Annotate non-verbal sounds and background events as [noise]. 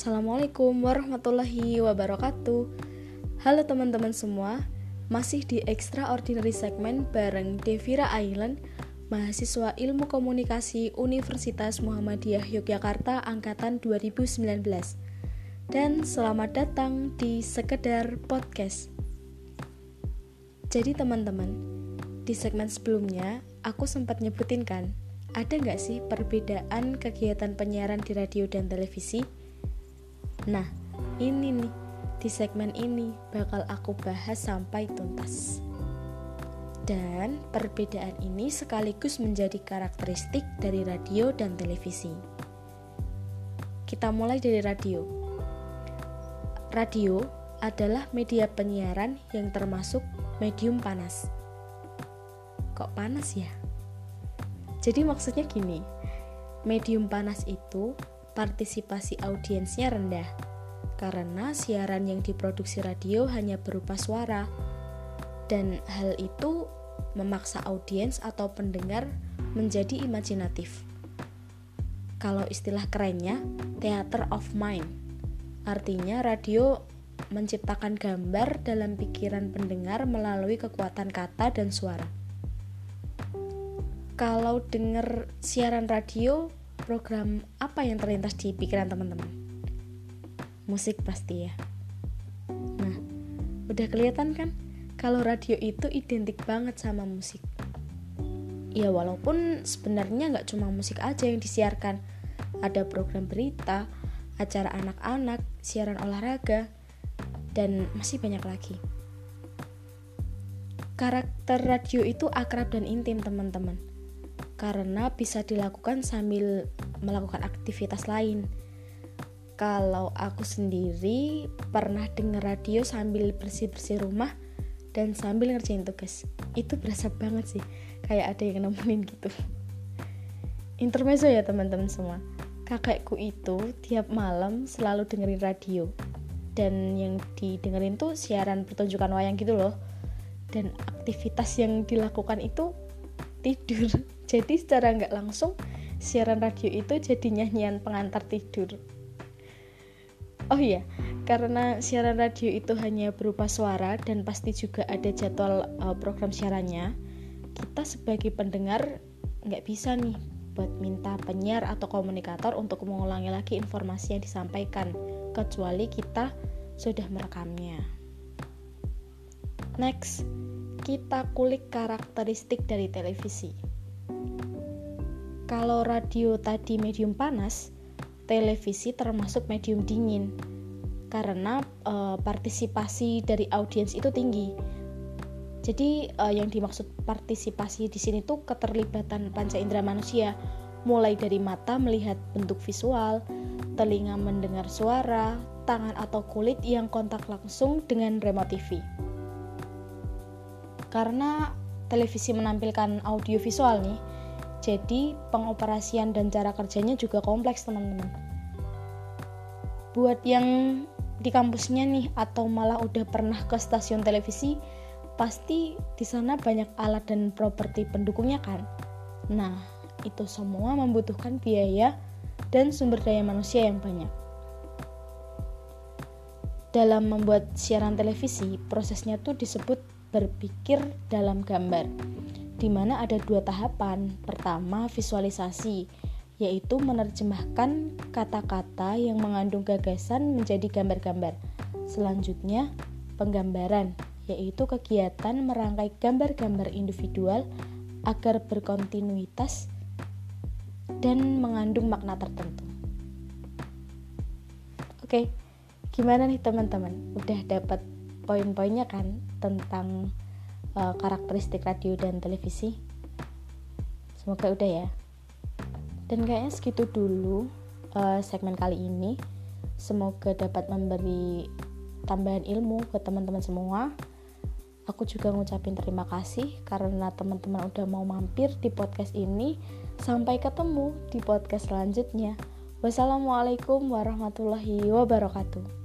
Assalamualaikum warahmatullahi wabarakatuh. Halo teman-teman semua Masih di Extraordinary Segment bareng Devira Island Mahasiswa Ilmu Komunikasi Universitas Muhammadiyah Yogyakarta Angkatan 2019 Dan selamat datang di Sekedar Podcast. Jadi teman-teman Di segmen sebelumnya Aku sempat nyebutin kan ada nggak sih perbedaan kegiatan penyiaran di radio dan televisi? Nah, ini nih, di segmen ini bakal aku bahas sampai tuntas. Dan perbedaan ini sekaligus menjadi karakteristik dari radio dan televisi. Kita mulai dari radio. Radio adalah media penyiaran yang termasuk medium panas. Kok panas ya? Jadi maksudnya gini, medium panas itu partisipasi audiensnya rendah karena siaran yang diproduksi radio hanya berupa suara dan hal itu memaksa audiens atau pendengar menjadi imajinatif. Kalau istilah kerennya, theater of mind. Artinya radio menciptakan gambar dalam pikiran pendengar melalui kekuatan kata dan suara. Kalau dengar siaran radio, program apa yang terlintas di pikiran teman-teman? Musik pasti ya. Nah, udah kelihatan kan kalau radio itu identik banget sama musik. Ya walaupun sebenarnya nggak cuma musik aja yang disiarkan, ada program berita, acara anak-anak, siaran olahraga, dan masih banyak lagi. Karakter radio itu akrab dan intim teman-teman karena bisa dilakukan sambil melakukan aktivitas lain. Kalau aku sendiri pernah denger radio sambil bersih-bersih rumah dan sambil ngerjain tugas. Itu berasa banget sih, kayak ada yang nemenin gitu. Intermezzo ya teman-teman semua. Kakekku itu tiap malam selalu dengerin radio. Dan yang didengerin tuh siaran pertunjukan wayang gitu loh. Dan aktivitas yang dilakukan itu tidur. [laughs] Jadi secara nggak langsung siaran radio itu jadi nyanyian pengantar tidur. Oh iya karena siaran radio itu hanya berupa suara dan pasti juga ada jadwal uh, program siarannya kita sebagai pendengar nggak bisa nih buat minta penyiar atau komunikator untuk mengulangi lagi informasi yang disampaikan kecuali kita sudah merekamnya. Next kita kulik karakteristik dari televisi. Kalau radio tadi medium panas, televisi termasuk medium dingin karena e, partisipasi dari audiens itu tinggi. Jadi e, yang dimaksud partisipasi di sini tuh keterlibatan panca indera manusia, mulai dari mata melihat bentuk visual, telinga mendengar suara, tangan atau kulit yang kontak langsung dengan remote TV karena televisi menampilkan audio visual nih jadi pengoperasian dan cara kerjanya juga kompleks teman-teman. Buat yang di kampusnya nih atau malah udah pernah ke stasiun televisi pasti di sana banyak alat dan properti pendukungnya kan? Nah itu semua membutuhkan biaya dan sumber daya manusia yang banyak. Dalam membuat siaran televisi prosesnya tuh disebut berpikir dalam gambar, di mana ada dua tahapan. Pertama, visualisasi, yaitu menerjemahkan kata-kata yang mengandung gagasan menjadi gambar-gambar. Selanjutnya, penggambaran, yaitu kegiatan merangkai gambar-gambar individual agar berkontinuitas dan mengandung makna tertentu. Oke, gimana nih teman-teman? Udah dapat poin-poinnya kan tentang uh, karakteristik radio dan televisi. Semoga udah ya. Dan kayaknya segitu dulu uh, segmen kali ini. Semoga dapat memberi tambahan ilmu ke teman-teman semua. Aku juga ngucapin terima kasih karena teman-teman udah mau mampir di podcast ini. Sampai ketemu di podcast selanjutnya. Wassalamualaikum warahmatullahi wabarakatuh